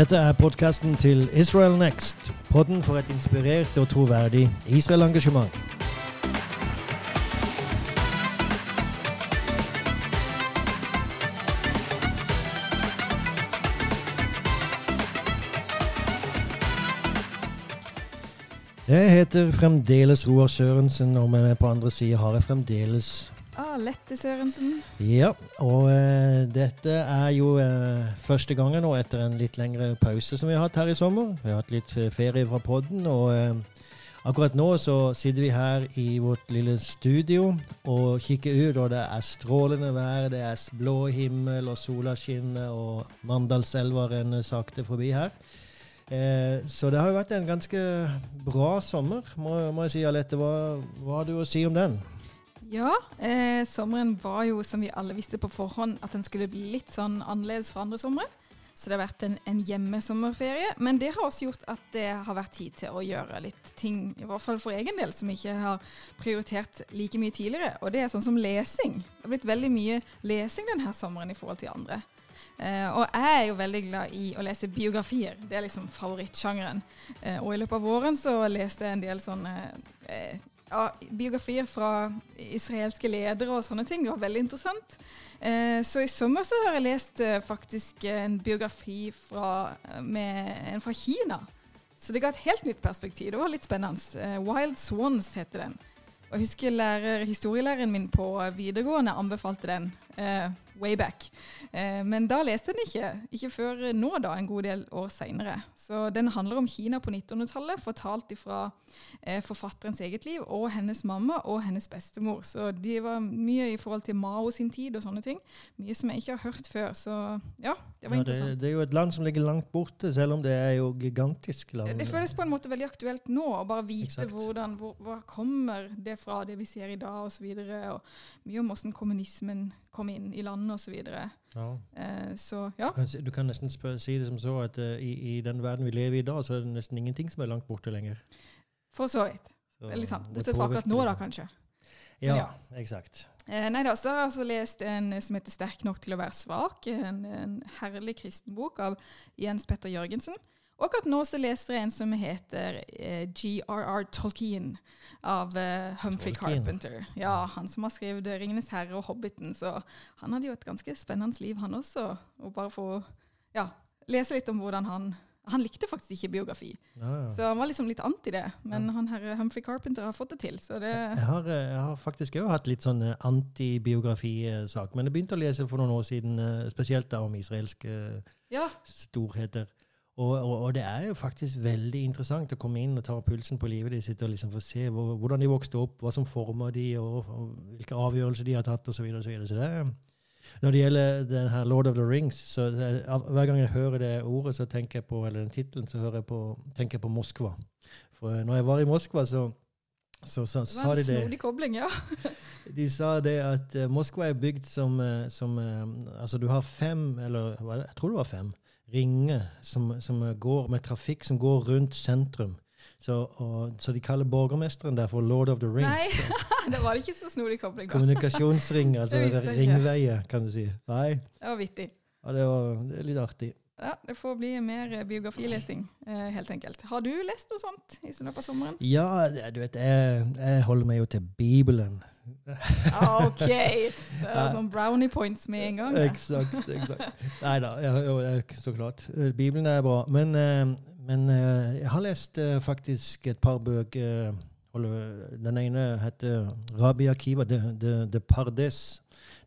Dette er podkasten til Israel Next. Podden for et inspirert og troverdig Israel-engasjement. Jeg heter fremdeles Roar Sørensen, og med meg på andre sida har jeg fremdeles Ah, Lette Sørensen. Ja, og eh, dette er jo eh, første gangen nå etter en litt lengre pause som vi har hatt her i sommer. Vi har hatt litt eh, ferie fra podden, og eh, akkurat nå så sitter vi her i vårt lille studio og kikker ut, og det er strålende vær, det er blå himmel, og sola skinner, og Mandalselva renner sakte forbi her. Eh, så det har jo vært en ganske bra sommer, må, må jeg si. Alette, hva, hva har du å si om den? Ja, eh, sommeren var jo, som vi alle visste på forhånd, at den skulle bli litt sånn annerledes fra andre somre. Så det har vært en, en hjemmesommerferie. Men det har også gjort at det har vært tid til å gjøre litt ting, i hvert fall for egen del, som vi ikke har prioritert like mye tidligere. Og det er sånn som lesing. Det har blitt veldig mye lesing denne sommeren i forhold til andre. Uh, og jeg er jo veldig glad i å lese biografier. Det er liksom favorittsjangeren. Uh, og i løpet av våren så leste jeg en del sånne eh, ja, biografier fra israelske ledere og sånne ting. Var veldig interessant. Eh, så i sommer så har jeg lest eh, faktisk en biografi fra, eh, med en fra Kina. Så det ga et helt nytt perspektiv. Det var litt spennende. Eh, 'Wild Swans' heter den. Og jeg husker lærer, historielæreren min på videregående anbefalte den eh, way back. Eh, men da leste jeg den ikke. Ikke før nå, da, en god del år seinere. Så den handler om Kina på 1900-tallet, fortalt ifra eh, forfatterens eget liv og hennes mamma og hennes bestemor. Så de var mye i forhold til Mao sin tid og sånne ting. Mye som jeg ikke har hørt før. Så ja, det var ja, interessant. Det, det, er jo et land som ligger langt borte, selv om det er jo gigantisk land. Det, det føles på en måte veldig aktuelt nå, å bare vite hvordan, hvor, hvor kommer det fra, det vi ser i dag osv. Mye om hvordan kommunismen kom inn i landet osv. Ja. Eh, så ja. Du kan, du kan nesten si det som så at uh, i, i, den verden vi lever i i dag, så er det nesten ingenting som er langt borte lenger. For så vidt. Veldig sant. Bortsett fra akkurat nå, da, kanskje. Ja, ja. eksakt. Eh, nei da, så har jeg også lest en som heter 'Sterk nok til å være svak'. En, en herlig kristenbok av Jens Petter Jørgensen. Og akkurat nå så leser jeg en som heter eh, G.R.R. Tolkien av eh, Humphrey Tolkien. Carpenter. Ja, Han som har skrevet 'Ringenes herre' og 'Hobbiten'. Så han hadde jo et ganske spennende liv, han også. Og bare få ja, lese litt om hvordan han han likte faktisk ikke biografi, ja, ja. så han var liksom litt anti det. Men ja. han herre Humphrey Carpenter har fått det til. så det... Jeg har, eh, jeg har faktisk òg hatt litt sånn eh, antibiografisak, men jeg begynte å lese for noen år siden, spesielt da om israelske storheter. Og, og, og, det er jo faktisk veldig interessant å komme inn og ta pulsen på livet de sitt og liksom få se hvor, hvordan de vokste opp, hva som former de, og, og hvilke avgjørelser de har tatt, osv. Så, videre, og så, så det, når det gjelder den her Lord of the Rings, så det, hver gang jeg hører det ordet, så tenker jeg på, eller den tittelen, så jeg på, tenker jeg på Moskva. For når jeg var i Moskva, så, så, så sa de det Snodig kobling, ja. de sa det at uh, Moskva er bygd som, uh, som Altså, du har fem, eller jeg tror det var fem ringer som, som, går med trafikk som går rundt sentrum. Så, og, så de kaller borgermesteren der for Lord of the Rings. Nei, det var ikke så snodig kobling. Kommunikasjonsring, altså ringveier, kan du si. Nei. Det var vittig. Ja, det, var, det er litt artig. Ja, Det får bli mer biografilesing, eh, helt enkelt. Har du lest noe sånt i løpet av sommeren? Ja, du vet, jeg, jeg holder meg jo til Bibelen. Ah, OK! Det er sånn brownie points med en gang. Eksakt. eksakt. Nei da, så klart. Bibelen er bra. Men, eh, men eh, jeg har lest faktisk et par bøker. Den ene heter Rabi Akiva, The, Pardes.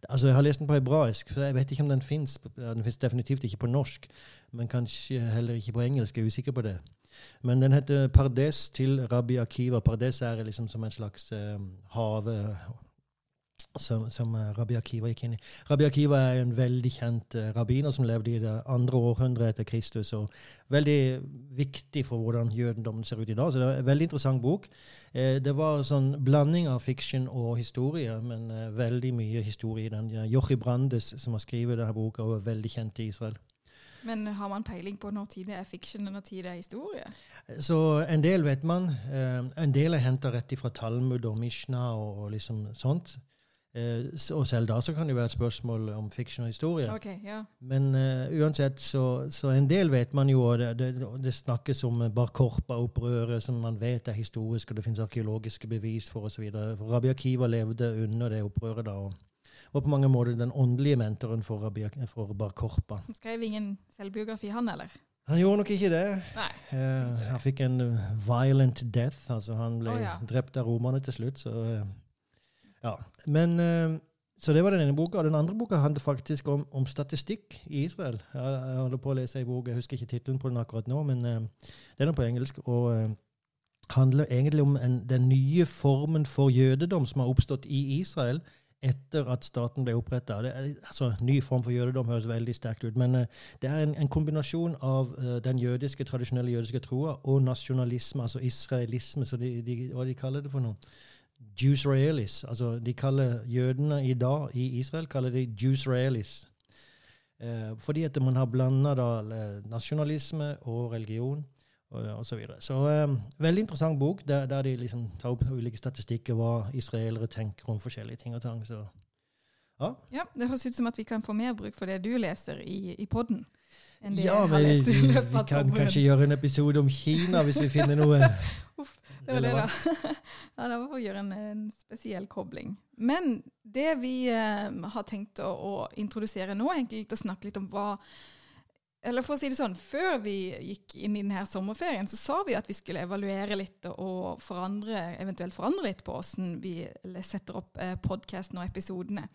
Altså, Jeg har lest den på hebraisk, så jeg vet ikke om den fins. Den fins definitivt ikke på norsk, men kanskje heller ikke på engelsk. Jeg er usikker på det. Men den heter Pardes til Rabbi Akiva. Pardes er liksom som en slags eh, have som, som, eh, Rabbi Akiva gikk inn i. Rabbi Akiva er en veldig kjent uh, rabbiner som levde i det andre århundret etter Kristus. og Veldig viktig for hvordan jødendommen ser ut i dag. Så det er en veldig interessant bok. Eh, det var sånn blanding av fiksjon og historie, men eh, veldig mye historie i den. Jochi Brandes, som har skrevet denne boka, og er veldig kjent i Israel. Men har man peiling på når tid det er fiksjon, og når tid det er historie? Så En del vet man. Eh, en del er henta rett fra Talmud og Mishna og liksom sånt. Eh, og selv da så kan det være et spørsmål om fiksjon og historie. Okay, ja. Men eh, uansett, så, så en del vet man jo, og det, det, det snakkes om Bar Korpa-opprøret, som man vet er historisk, og det finnes arkeologiske bevis for osv. Rabbi Akiva levde under det opprøret da, og var på mange måter den åndelige mentoren for, Rabia, for Bar Korpa. Han skrev ingen selvbiografi, han, eller? Han gjorde nok ikke det. Eh, han fikk en eh, violent death, altså han ble oh, ja. drept av romerne til slutt. Så, eh, ja. Men, eh, så det var den ene boka. Den andre boka handler faktisk om, om statistikk i Israel. Jeg, jeg holder på å lese ei bok, jeg husker ikke tittelen på den akkurat nå, men uh, den er på engelsk. og uh, handler egentlig om en, den nye formen for jødedom som har oppstått i Israel etter at staten ble oppretta. Altså, ny form for jødedom høres veldig sterkt ut, men uh, det er en, en kombinasjon av den jødiske, tradisjonelle jødiske troa og nasjonalisme, altså israelisme, som de, de, hva de kaller det for noe. Jewsraelis. Altså, de kaller jødene i dag i Israel kaller de Jusraelis. Eh, fordi at man har blanda nasjonalisme og religion og, og så videre. Så eh, veldig interessant bok, der, der de liksom tar opp ulike statistikker, hva israelere tenker om forskjellige ting og tang. Så Ja, Det høres ut som at vi kan få mer bruk for det du leser i, i poden. Enn det ja, jeg har vi, lest i løpet av kan sommeren. kanskje gjøre en episode om Kina hvis vi finner noe Det var det, da. ja, da var vi gjøre en, en spesiell kobling. Men det vi eh, har tenkt å, å introdusere nå, er egentlig å snakke litt om hva Eller for å si det sånn, før vi gikk inn i denne sommerferien, så sa vi at vi skulle evaluere litt og forandre, eventuelt forandre litt på hvordan vi setter opp eh, podkasten og episodene.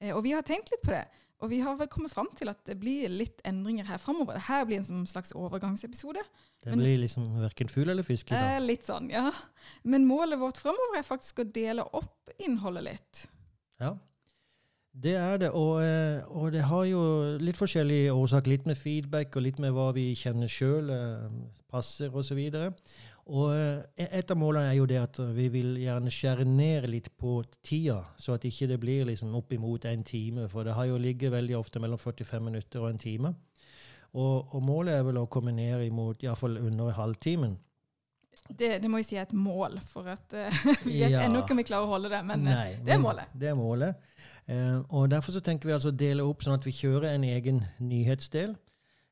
Eh, og vi har tenkt litt på det. Og vi har vel kommet fram til at det blir litt endringer her framover. Det her blir en slags overgangsepisode. Det blir liksom verken fugl eller fisk Eh, litt sånn, ja. Men målet vårt fremover er faktisk å dele opp innholdet litt. Ja, det er det. Og, eh, og det har jo litt forskjellige årsaker. Litt med feedback og litt med hva vi kjenner sjøl passer osv. Og eh, et av målene er jo det at vi vil gjerne skjære ned litt på tida, så at ikke det blir liksom oppimot en time. For det har jo ligget veldig ofte mellom 45 minutter og en time. Og, og målet er vel å komme ned imot iallfall under halvtimen. Det, det må jeg si er et mål, for at eh, vi vet Ja. ennå ikke om vi klarer å holde det. Men eh, Nei, det er målet. Det er målet. Eh, og Derfor så tenker vi altså å dele opp sånn at vi kjører en egen nyhetsdel.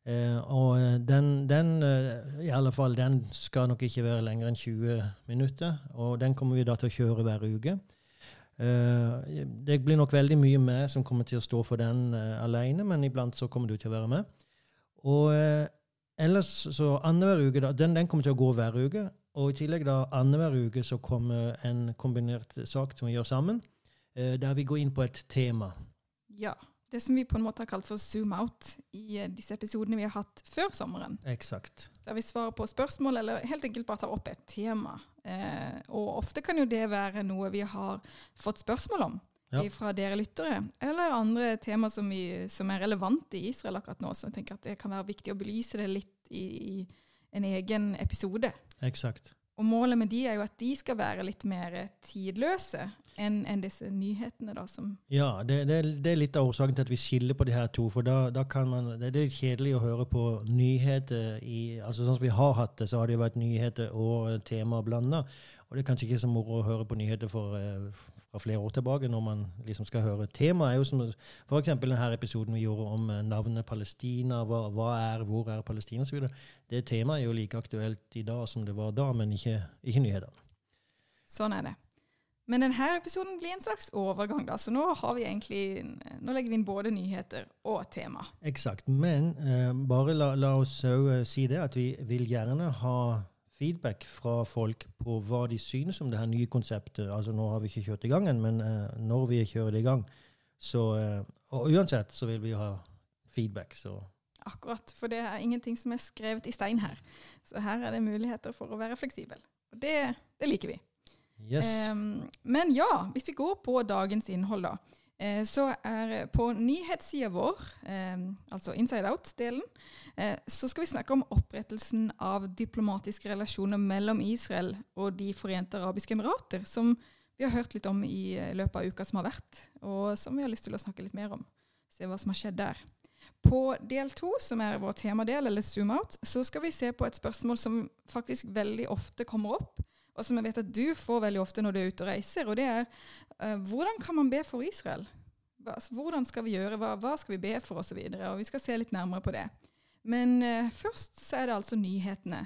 Eh, og eh, den, den eh, i alle fall, den skal nok ikke være lenger enn 20 minutter. Og den kommer vi da til å kjøre hver uke. Eh, det blir nok veldig mye meg som kommer til å stå for den eh, alene, men iblant så kommer du til å være med. Og eh, ellers så annenhver uke, da, den, den kommer til å gå hver uke. Og i tillegg da annenhver uke så kommer en kombinert sak som vi gjør sammen, der vi går inn på et tema. Ja. Det som vi på en måte har kalt for zoom out i eh, disse episodene vi har hatt før sommeren. Exakt. Der vi svarer på spørsmål, eller helt enkelt bare tar opp et tema. Eh, og ofte kan jo det være noe vi har fått spørsmål om Ja. fra dere lyttere, eller andre tema som, vi, som er relevante i Israel akkurat nå. Så jeg tenker at det kan være viktig å belyse det litt i, i en egen episode. Exakt. Og målet med de er jo at de skal være litt mer tidløse enn en disse nyhetene, da, som Ja, det, det, det er litt av årsaken til at vi skiller på de her to. For da, da kan man, det er litt kjedelig å høre på nyheter i altså Sånn som vi har hatt det, så har det jo vært nyheter og temaer tema blanda. Og det er kanskje ikke så moro å høre på nyheter for, eh, fra flere år tilbake når man liksom skal høre. Temaet er jo som f.eks. denne episoden vi gjorde om eh, navnet Palestina. Hva, hva er, hvor er Palestina osv. Det temaet er jo like aktuelt i dag som det var da, men ikke, ikke nyhetene. Sånn er det. Men denne episoden blir en slags overgang, da. Så nå har vi egentlig Nå legger vi inn både nyheter og tema. Eksakt. Men eh, bare la, la oss òg eh, si det at vi vil gjerne ha feedback fra folk på hva de synes om det her nye konseptet. Altså Nå har vi ikke kjørt i gang ennå, men eh, når vi kjører det i gang, så eh, Og uansett så vil vi ha feedback. Så Akkurat. For det er ingenting som er skrevet i stein her. Så her er det muligheter for å være fleksibel. Og det, det liker vi. Yes. Ehm, men ja, hvis vi går på dagens innhold, da. eh, så er på nyhetssida vår, eh, altså Inside Out-delen, eh, så skal vi snakke om opprettelsen av diplomatiske relasjoner mellom Israel og De forente arabiske emirater, som vi har hørt litt om i eh, løpet av uka som har vært, og som vi har lyst til å snakke litt mer om. Se hva som har skjedd der. På del to, som er vår temadel, eller zoom out, så skal vi se på et spørsmål som faktisk veldig ofte kommer opp, og som jeg vet at du får veldig ofte når du er ute og reiser, og det er uh, hvordan kan man be for Israel? Hva, altså, hvordan skal vi gjøre, hva, hva skal vi be for, osv. Og, og vi skal se litt nærmere på det. Men uh, først så er det altså nyhetene.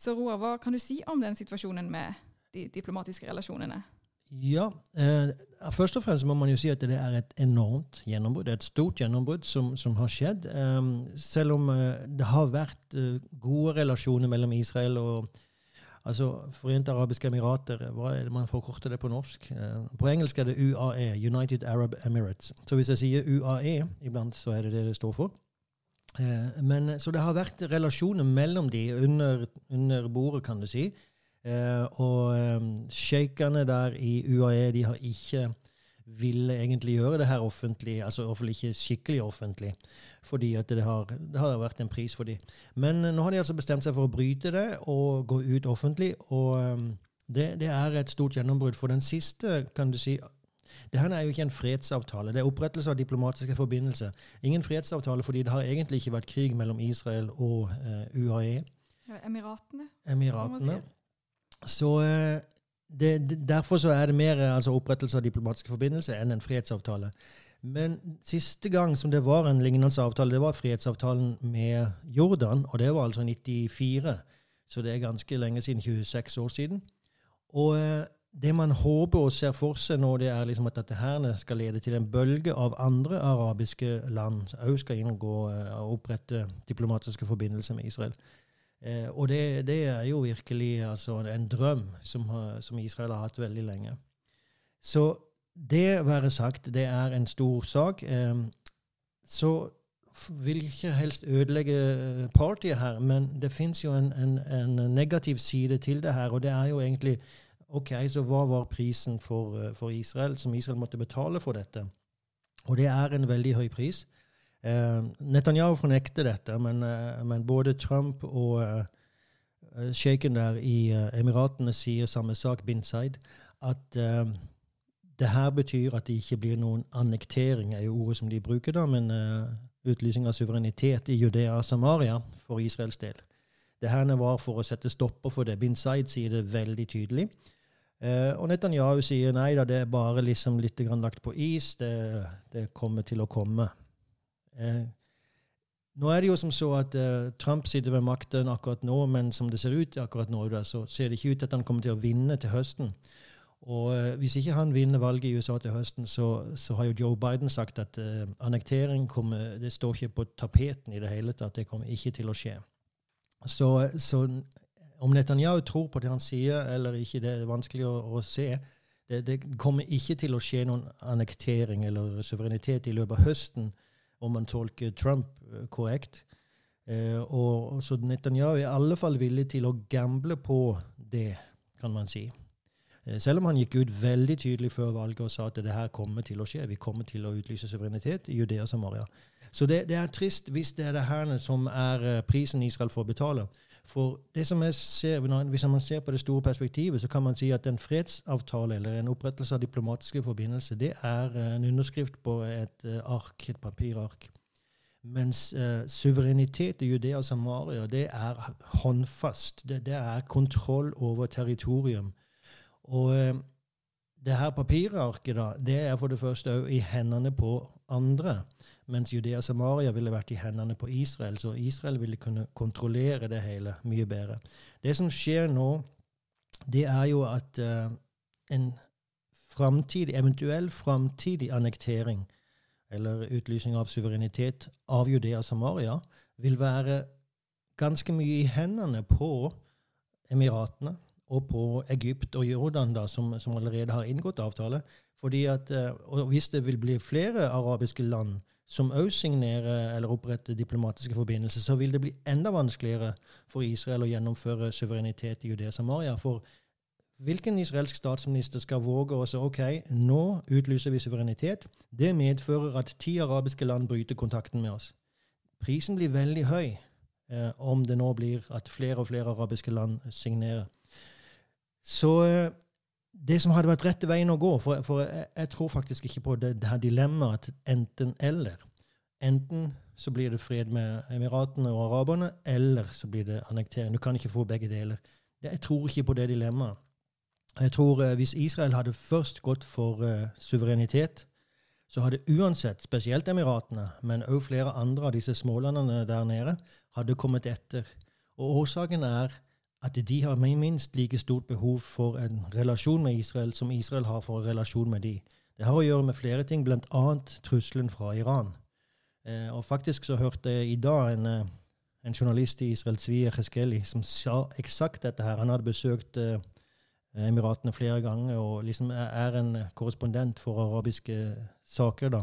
Så Roar, hva kan du si om den situasjonen med de diplomatiske relasjonene? Ja, eh, Først og fremst må man jo si at det er et enormt gjennombrudd. Et stort gjennombrudd som, som, har skjedd. Eh, selv om eh, det har vært uh, gode relasjoner mellom Israel og altså Forente arabiske emirater. Hva er det man forkorter det på norsk? Uh, på engelsk er det UAE, United Arab Emirates. Så hvis jeg sier UAE iblant, så er det det det står for. men, så det har vært relasjoner mellom de under, under bordet, kan du si. Eh, og sjeikene der i UAE de har ikke ville egentlig gjøre det her offentlig, altså iallfall ikke skikkelig offentlig, fordi at det har, det har vært en pris for dem. Men nå har de altså bestemt seg for å bryte det og gå ut offentlig. og um, det, det, er et stort gjennombrudd. For den siste, kan du si det her er jo ikke en fredsavtale. Det er opprettelse av diplomatiske forbindelser. Ingen fredsavtale fordi det har egentlig ikke vært krig mellom Israel og eh, UAE. Emiratene. Emiratene. Så eh, det, Derfor er det mer eh, altså opprettelse av diplomatiske forbindelser enn en fredsavtale. Men siste gang som det var en lignende avtale, det var fredsavtalen med Jordan, og det var altså 94. Så det er ganske lenge siden, 26 år siden. Og eh, det man håper og ser for seg nå, det er liksom at dette her skal lede til en bølge av andre arabiske land som òg skal inngå og opprette diplomatiske forbindelser med Israel. Eh, og det, det, er jo virkelig altså, en drøm som, som, Israel har hatt veldig lenge. Så det være sagt, det er en stor sak. Eh, så vil ikke helst ødelegge partiet her, men det fins jo en, en, en, negativ side til det her, og det er jo egentlig OK, så hva var prisen for, for Israel, som Israel måtte betale for dette? Og det er en veldig høy pris. Eh, Netanyahu fornekter dette, men, eh, men, både Trump og uh, sheiken der i Emiratene sier samme sak, Binside, at det her betyr at det ikke blir noen annektering, er jo ordet som de bruker, da, men utlysing av suverenitet i Judea og Samaria for Israels del. Det her var for å sette stopper for det. Binside sier det veldig tydelig. Eh, og Netanyahu sier nei da, det er bare liksom litt lagt på is. Det, det kommer til å komme. Eh, nå er det jo som så at eh, Trump sitter ved makten akkurat nå, men som det ser ut akkurat nå, så ser det ikke ut til at han kommer til å vinne til høsten. Og uh, hvis ikke han vinner valget i USA til høsten, så, så har jo Joe Biden sagt at uh, annektering kommer, det står ikke på tapeten i det hele tatt. Det kommer ikke til å skje. Så, så om Netanyahu tror på det han sier eller ikke, det er vanskelig å, å se. Det, det, kommer ikke til å skje noen annektering eller suverenitet i løpet av høsten om man tolker Trump eh, korrekt. Eh, og Så Netanyahu er i alle fall villig til å gamble på det, kan man si. Eh, selv om han gikk ut veldig tydelig før valget og sa at det her kommer til å skje. Vi kommer til å utlyse suverenitet i Judea og Samaria. Så det, det, er trist hvis det er det her som er prisen Israel får betale. For det som jeg ser, Hvis man ser på det store perspektivet, så kan man si at en fredsavtale eller en opprettelse av diplomatiske forbindelser, det er en underskrift på et eh, ark, et papirark. Mens eh, suverenitet i Judea og Samaria, det er håndfast. Det, det er kontroll over territorium. Og eh, det her papirarket da, det er for det første òg i hendene på andre. Mens Judea Samaria ville vært i hendene på Israel, så Israel ville kunne kontrollere det hele mye bedre. Det som skjer nå, det er jo at uh, en framtidig, eventuell framtidig annektering eller utlysning av suverenitet av Judea Samaria vil være ganske mye i hendene på Emiratene og på Egypt og Jordan, da, som, som allerede har inngått avtale. Fordi at, uh, og Hvis det vil bli flere arabiske land som òg signerer eller oppretter diplomatiske forbindelser, så vil det bli enda vanskeligere for Israel å gjennomføre suverenitet i Judea Samaria. For hvilken israelsk statsminister skal våge å si OK, nå utlyser vi suverenitet. Det medfører at ti arabiske land bryter kontakten med oss. Prisen blir veldig høy eh, om det nå blir at flere og flere arabiske land signerer. Så eh, det som hadde vært rette veien å gå For, for jeg, jeg, tror faktisk ikke på det, det her dilemmaet enten-eller. Enten så blir det fred med Emiratene og araberne, eller så blir det annektering. Du kan ikke få begge deler. Jeg tror ikke på det dilemmaet. Jeg tror eh, Hvis Israel hadde først gått for eh, suverenitet, så hadde uansett, spesielt Emiratene, men også flere andre av disse smålandene der nede, hadde kommet etter. Og Årsaken er at de har minst like stort behov for en relasjon med Israel som Israel har for en relasjon med de. Det har å gjøre med flere ting, bl.a. trusselen fra Iran. Eh, og faktisk så hørte jeg i dag en, eh, en journalist i Israel, Zvi Cheskeli, som sa eksakt dette her. Han hadde besøkt eh, Emiratene flere ganger og liksom er en korrespondent for arabiske saker. da.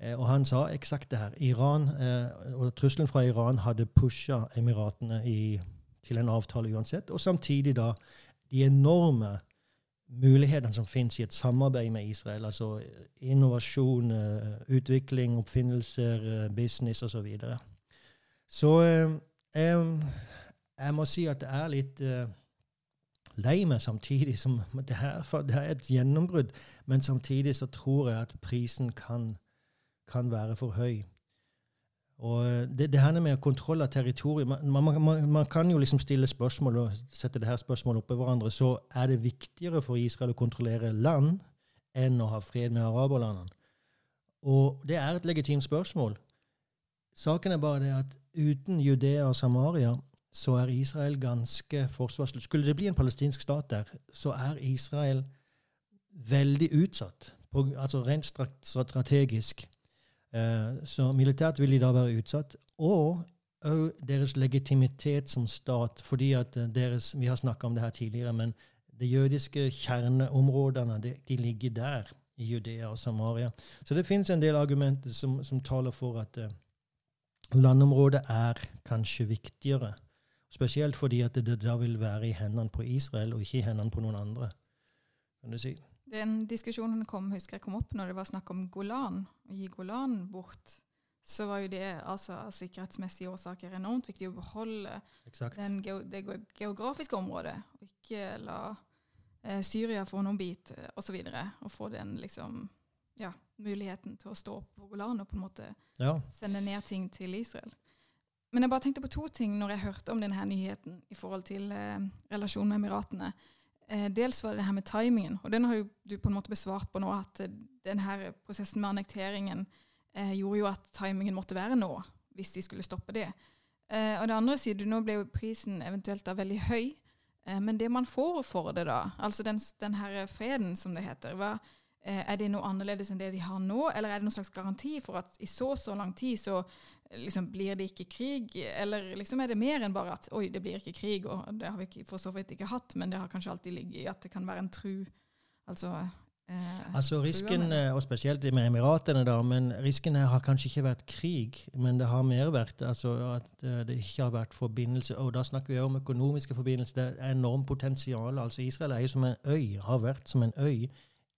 Eh, og han sa eksakt det her. Iran, eh, og Trusselen fra Iran hadde pusha Emiratene i, til en avtale uansett. Og samtidig da de enorme mulighetene som finnes i et samarbeid med Israel. Altså innovasjon, eh, utvikling, oppfinnelser, business osv. Så, videre. så jeg, jeg, må si at det er litt lei meg samtidig som det her, det er et gjennombrudd. Men samtidig så tror jeg at prisen kan, kan være for høy. Og det, det her med kontroll av territoriet man, man, man, man, kan jo liksom stille spørsmål og sette det her spørsmålet oppå hverandre. Så er det viktigere for Israel å kontrollere land enn å ha fred med araberlandene? Og det er et legitimt spørsmål. Saken er bare det at uten Judea og Samaria så er Israel ganske forsvarsløs. Skulle det bli en palestinsk stat der, så er Israel veldig utsatt, på, altså rent strategisk. Uh, så militært vil de da være utsatt. Og òg deres legitimitet som stat, fordi at eh, deres Vi har snakka om det her tidligere, men de jødiske kjerneområdene de, de ligger der, i Judea og Samaria. Så det finnes en del argumenter som, som taler for at uh, landområdet er kanskje viktigere Spesielt fordi at det da vil være i hendene på Israel, og ikke i hendene på noen andre. kan du si. Den diskusjonen kom, husker jeg kom opp når det var snakk om Golan, å gi Golan bort. Så var jo det altså, av sikkerhetsmessige årsaker enormt viktig å beholde den, det geografiske området, og ikke la eh, Syria få noen bit, eh, osv. Og, så og få den liksom ja, muligheten til å stå på Golan og på en måte ja. sende ned ting til Israel. Men jeg bare tenkte på to ting når jeg hørte om denne nyheten i forhold til eh, relasjonen med Emiratene. Eh, dels var det det her med timingen, og den har du på en måte besvart på nå, at eh, denne prosessen med annekteringen eh, gjorde jo at timingen måtte være nå, hvis de skulle stoppe det. Eh, og det andre sier du, nå ble jo prisen eventuelt da veldig høy, eh, men det man får for det da, altså den, den her freden som det heter, hva, er det noe annerledes enn det de har nå, eller er det noen slags garanti for at i så så lang tid så liksom, Blir det ikke krig, eller liksom er det mer enn bare at oi, det blir ikke krig, og det har vi ikke, for så vidt ikke hatt, men det har kanskje alltid ligget i at det kan være en tru Altså, eh, altså risken, og spesielt med Emiratene, da, men risken her har kanskje ikke vært krig, men det har mer vært altså, at eh, det ikke har vært forbindelse. Og da snakker vi om økonomiske forbindelser. Det er enormt potensial. Altså Israel er jo som en øy, har vært som en øy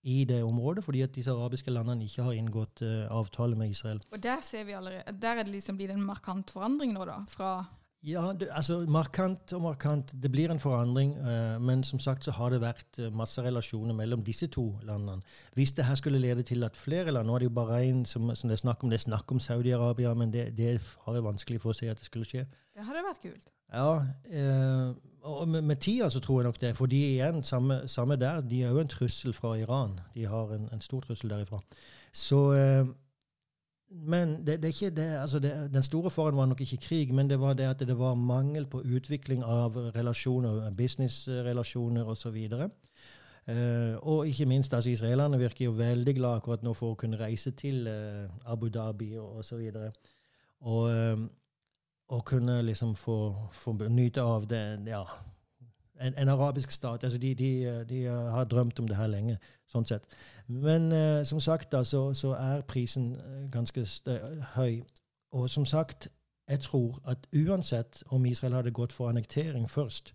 i det området, fordi at disse arabiske landene ikke har inngått uh, avtale med Israel. Og Der ser vi allerede, der er det liksom blitt en markant forandring nå, da? fra... Ja, det, altså markant og markant. Det blir en forandring. Uh, men som sagt så har det vært uh, masse relasjoner mellom disse to landene. Hvis det her skulle lede til at flere land Nå er det jo Bahrain som, som det er snakk om, det er snakk om Saudi-Arabia, men det, det har jeg vanskelig for å se at det skulle skje. Det hadde vært kult. Ja, uh, og med, med, tida så tror jeg nok det. For de igjen, samme, samme der, de er jo en trussel fra Iran. De har en, en stor trussel derifra. Så eh, Men det, det, er ikke det, altså det, den store faren var nok ikke krig, men det var det at det var mangel på utvikling av relasjoner, businessrelasjoner osv. Uh, og ikke minst, altså Israelerne virker jo veldig glad akkurat nå for å kunne reise til uh, Abu Dhabi og osv. Og, og uh, å kunne liksom få, få nyte av det ja, en, en, arabisk stat. altså De, de, de har drømt om det her lenge, sånn sett. Men uh, som sagt da, så, så er prisen eh, ganske høy. Og som sagt, jeg tror at uansett om Israel hadde gått for annektering først,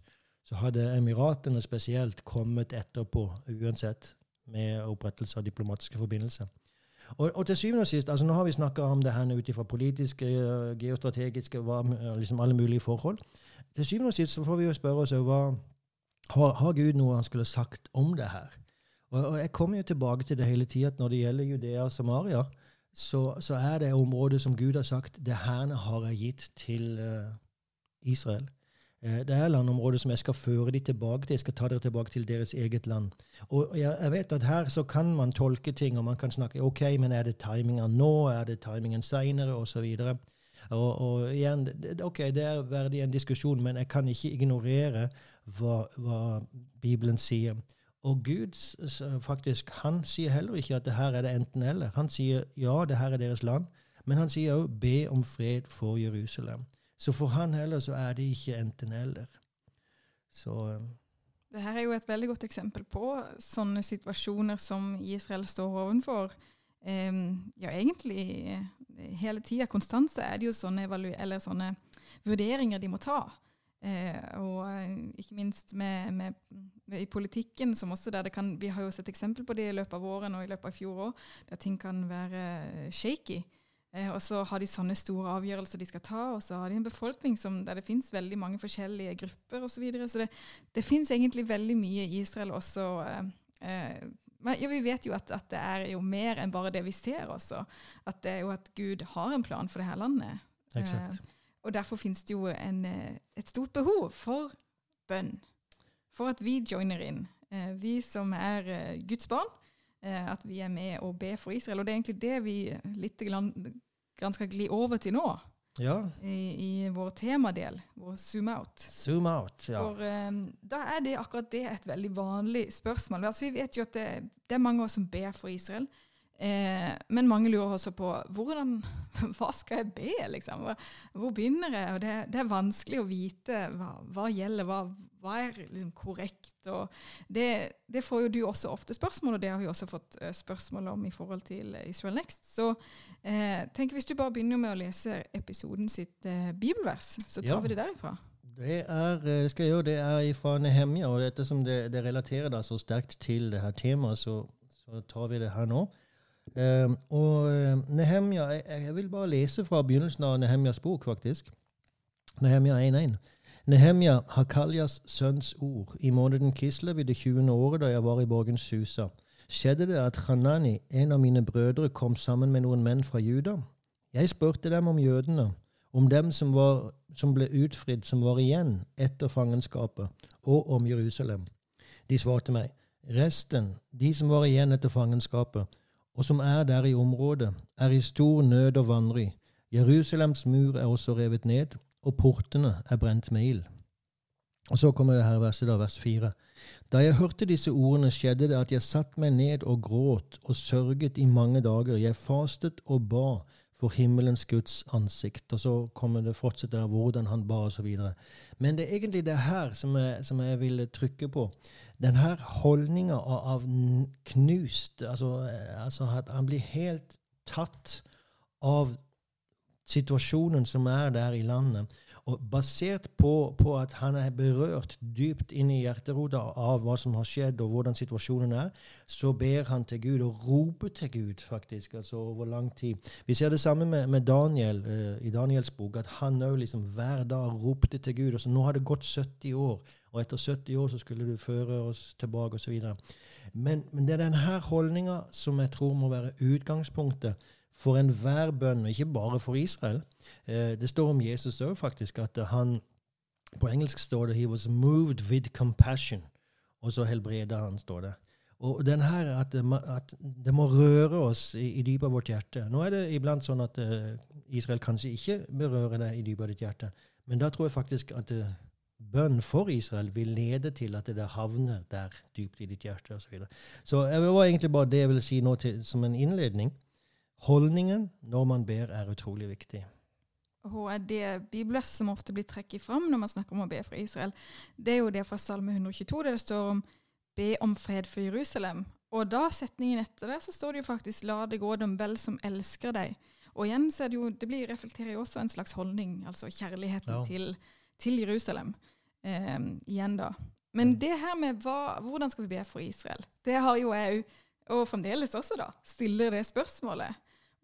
så hadde Emiratene spesielt kommet etterpå uansett med opprettelse av diplomatiske forbindelser. Og, og, til syvende og sist, altså Nå har vi snakka om det her ut ifra politiske, uh, geostrategiske, hva, liksom alle mulige forhold. Til syvende og sist så får vi jo spørre oss hva har, har Gud noe han skulle sagt om det her? Og, og Jeg kommer jo tilbake til det hele tida at når det gjelder Judea og Samaria, så, så, er det området som Gud har sagt det herne har jeg gitt til uh, Israel. Eh, det er landområder som jeg skal føre dem tilbake til. Jeg skal ta dere tilbake til deres eget land. Og jeg vet at her så kan man tolke ting, og man kan snakke OK, men er det timinga nå? Er det timingen seinere? Osv. Og, og igjen, OK, det er verdig en diskusjon, men jeg kan ikke ignorere hva, hva Bibelen sier. Og Gud faktisk, han sier heller ikke at det her er det enten-eller. Han sier ja, det her er deres land, men han sier òg be om fred for Jerusalem. Så for han heller så er det ikke enten-eller. Så det her er jo et veldig godt eksempel på sånne situasjoner som Israel står ovenfor. Um, ja, egentlig eh, hele tida, konstant, så er det jo sånne, sånne vurderinger de må ta. Eh, og eh, ikke minst med, med, med, i politikken, som også der det kan Vi har jo sett eksempel på det i løpet av våren og i løpet av fjor òg, der ting kan være shaky. Eh, og så har de sånne store avgjørelser de skal ta, og så har de en befolkning som, der det finnes veldig mange forskjellige grupper osv. Så, videre. så det, det finnes egentlig veldig mye i Israel også. Eh, eh, ja, vi vet jo at, at, det er jo mer enn bare det vi ser også. At det er jo at Gud har en plan for det her landet. Eh, og derfor finnes det jo en, eh, et stort behov for bønn. For at vi joiner inn. Eh, vi som er Guds barn at vi er med og ber for Israel. Og det er egentlig det vi litt grann skal gli over til nå. Ja. I, I, vår temadel, vår zoom out. Zoom out, ja. For um, da er det akkurat det et veldig vanlig spørsmål. Altså, vi vet jo at det, det er mange av oss som ber for Israel. Eh, men mange lurer også på hvordan, hva skal jeg be, liksom? Hvor, hvor begynner jeg? Og det, det, er vanskelig å vite hva, hva gjelder, hva, hva er liksom korrekt? Og det, det, får jo du også ofte spørsmål, og det har vi også fått uh, spørsmål om i forhold til Israel Next. Så eh, tenk hvis du bare begynner med å lese episoden sitt eh, bibelvers, så tar ja. vi det derifra. Det er, eh, det skal jeg gjøre, det er fra Nehemja, og ettersom det, det relaterer da så sterkt til det her temaet, så, så tar vi det her nå. Eh, og Nehemja, jeg, jeg, vil bare lese fra begynnelsen av Nehemjas bok, faktisk. Nehemja 1.1. Nehemja, Hakaljas sønns ord, i måneden Kislev i det 20. året da jeg var i borgens Susa, skjedde det at Hanani, en av mine brødre, kom sammen med noen menn fra Juda. Jeg spurte dem om jødene, om dem som, var, som ble utfridd, som var igjen etter fangenskapet, og om Jerusalem. De svarte meg, resten, de som var igjen etter fangenskapet, og som er der i området, er i stor nød og vanry. Jerusalems mur er også revet ned, og portene er brent med ild. Og Så kommer det her verset, da, vers fire. Da jeg hørte disse ordene, skjedde det at jeg satte meg ned og gråt og sørget i mange dager. Jeg fastet og ba for himmelens Guds ansikt. Og så kommer det fortsetter der hvordan han ba osv. Men det er egentlig det her som jeg, som jeg vil trykke på. Denne holdninga av, av, knust altså, altså at han blir helt tatt av situasjonen som er der i landet. Og basert på, på, at han er berørt dypt inn i hjerterota av hva som har skjedd, og hvordan situasjonen er, så ber han til Gud, og roper til Gud, faktisk, altså over lang tid. Vi ser det samme med, med Daniel uh, i Daniels bok, at han òg liksom hver dag ropte til Gud. og så Nå har det gått 70 år, og etter 70 år så skulle du føre oss tilbake, osv. Men, men det er denne holdninga som jeg tror må være utgangspunktet for enhver bønn, og ikke bare for Israel. Eh, det står om Jesus òg, faktisk, at han På engelsk står det 'He was moved with compassion', og så helbreda han, står det. Og den her at det, at det må røre oss i, i dypet av vårt hjerte. Nå er det iblant sånn at uh, Israel kanskje ikke berører deg i dypet av ditt hjerte, men da tror jeg faktisk at uh, bønn for Israel vil lede til at det havner der dypt i ditt hjerte osv. Så, videre. så det var egentlig bare det jeg ville si nå til, som en innledning. Holdningen når man ber, er utrolig viktig. Og det bibelverset som ofte blir trekket fram når man snakker om å be for Israel, det er jo det fra Salme 122, der det står om 'be om fred for Jerusalem'. Og da setningen etter det, så står det jo faktisk 'la det gå dem vel som elsker deg'. Og igjen så er det jo, det blir, reflekterer jo også en slags holdning, altså kjærligheten ja. til, til, Jerusalem. Eh, igjen da. Men det her med hva, hvordan skal vi be for Israel, det har jo jeg og fremdeles også da, stiller det spørsmålet.